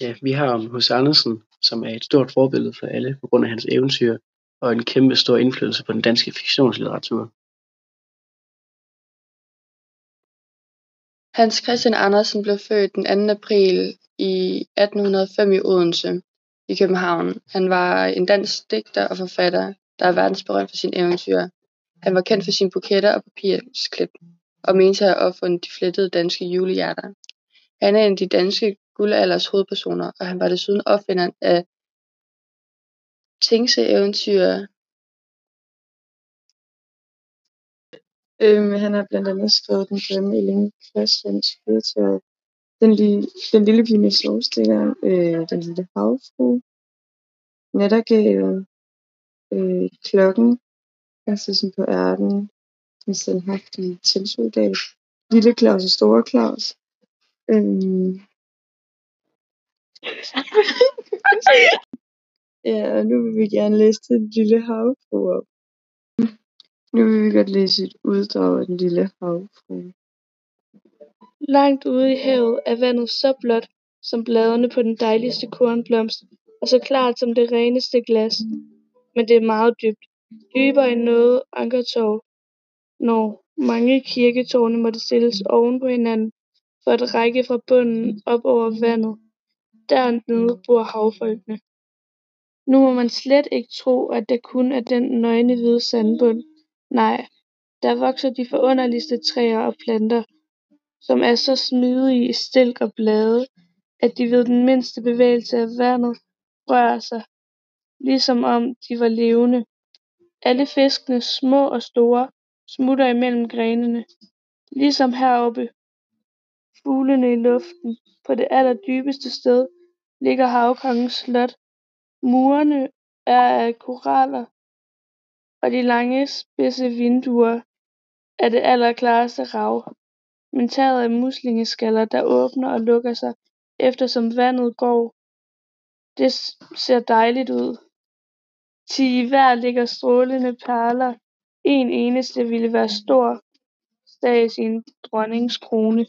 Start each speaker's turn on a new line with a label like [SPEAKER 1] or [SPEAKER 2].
[SPEAKER 1] Ja, vi har om H.C. Andersen, som er et stort forbillede for alle på grund af hans eventyr og en kæmpe stor indflydelse på den danske fiktionslitteratur.
[SPEAKER 2] Hans Christian Andersen blev født den 2. april i 1805 i Odense i København. Han var en dansk digter og forfatter, der er verdensberømt for sine eventyr. Han var kendt for sine buketter og papirsklip og mente at have opfundet de flettede danske julehjerter. Han er en af de danske guldalders hovedpersoner og han var desuden opfinderen af Tingse eventyr.
[SPEAKER 3] Øhm, han har blandt andet skrevet Den grimme Ellen Christians fyrtøj, den, li- den lille pige med sovstikkeren, øh, Den lille havfru, Nattergalen, øh, Klokken, Prinsessen på ærten, Den standhaftige tilsoldat, Lille Claus og Store Claus. øh, ja, og nu vil vi gerne læse Den lille havfru op. Nu vil vi godt læse et uddrag af Den lille havfru.
[SPEAKER 4] Langt ude i havet er vandet så blåt som bladene på den dejligste kornblomst og så klart som det reneste glas. Men det er meget dybt. Dybere end noget ankertårn, når mange kirketårne måtte stilles oven på hinanden for at række fra bunden op over vandet. Dernede bor havfolkene. Nu må man slet ikke tro, at der kun er den nøgne hvide sandbund. Nej, der vokser de forunderligste træer og planter, som er så smidige i stilk og blade, at de ved den mindste bevægelse af vandet rører sig, ligesom om de var levende. Alle fiskene, små og store, smutter imellem grenene, ligesom heroppe. Fuglene i luften, på det allerdybeste sted, ligger havkongens slot. Murene er af koraller, og de lange spidse vinduer er det allerklareste rav. Men taget er muslingeskaller, der åbner og lukker sig, eftersom vandet går. Det ser dejligt ud. Ti i hver ligger strålende perler. En eneste ville være stor stads i en dronnings krone.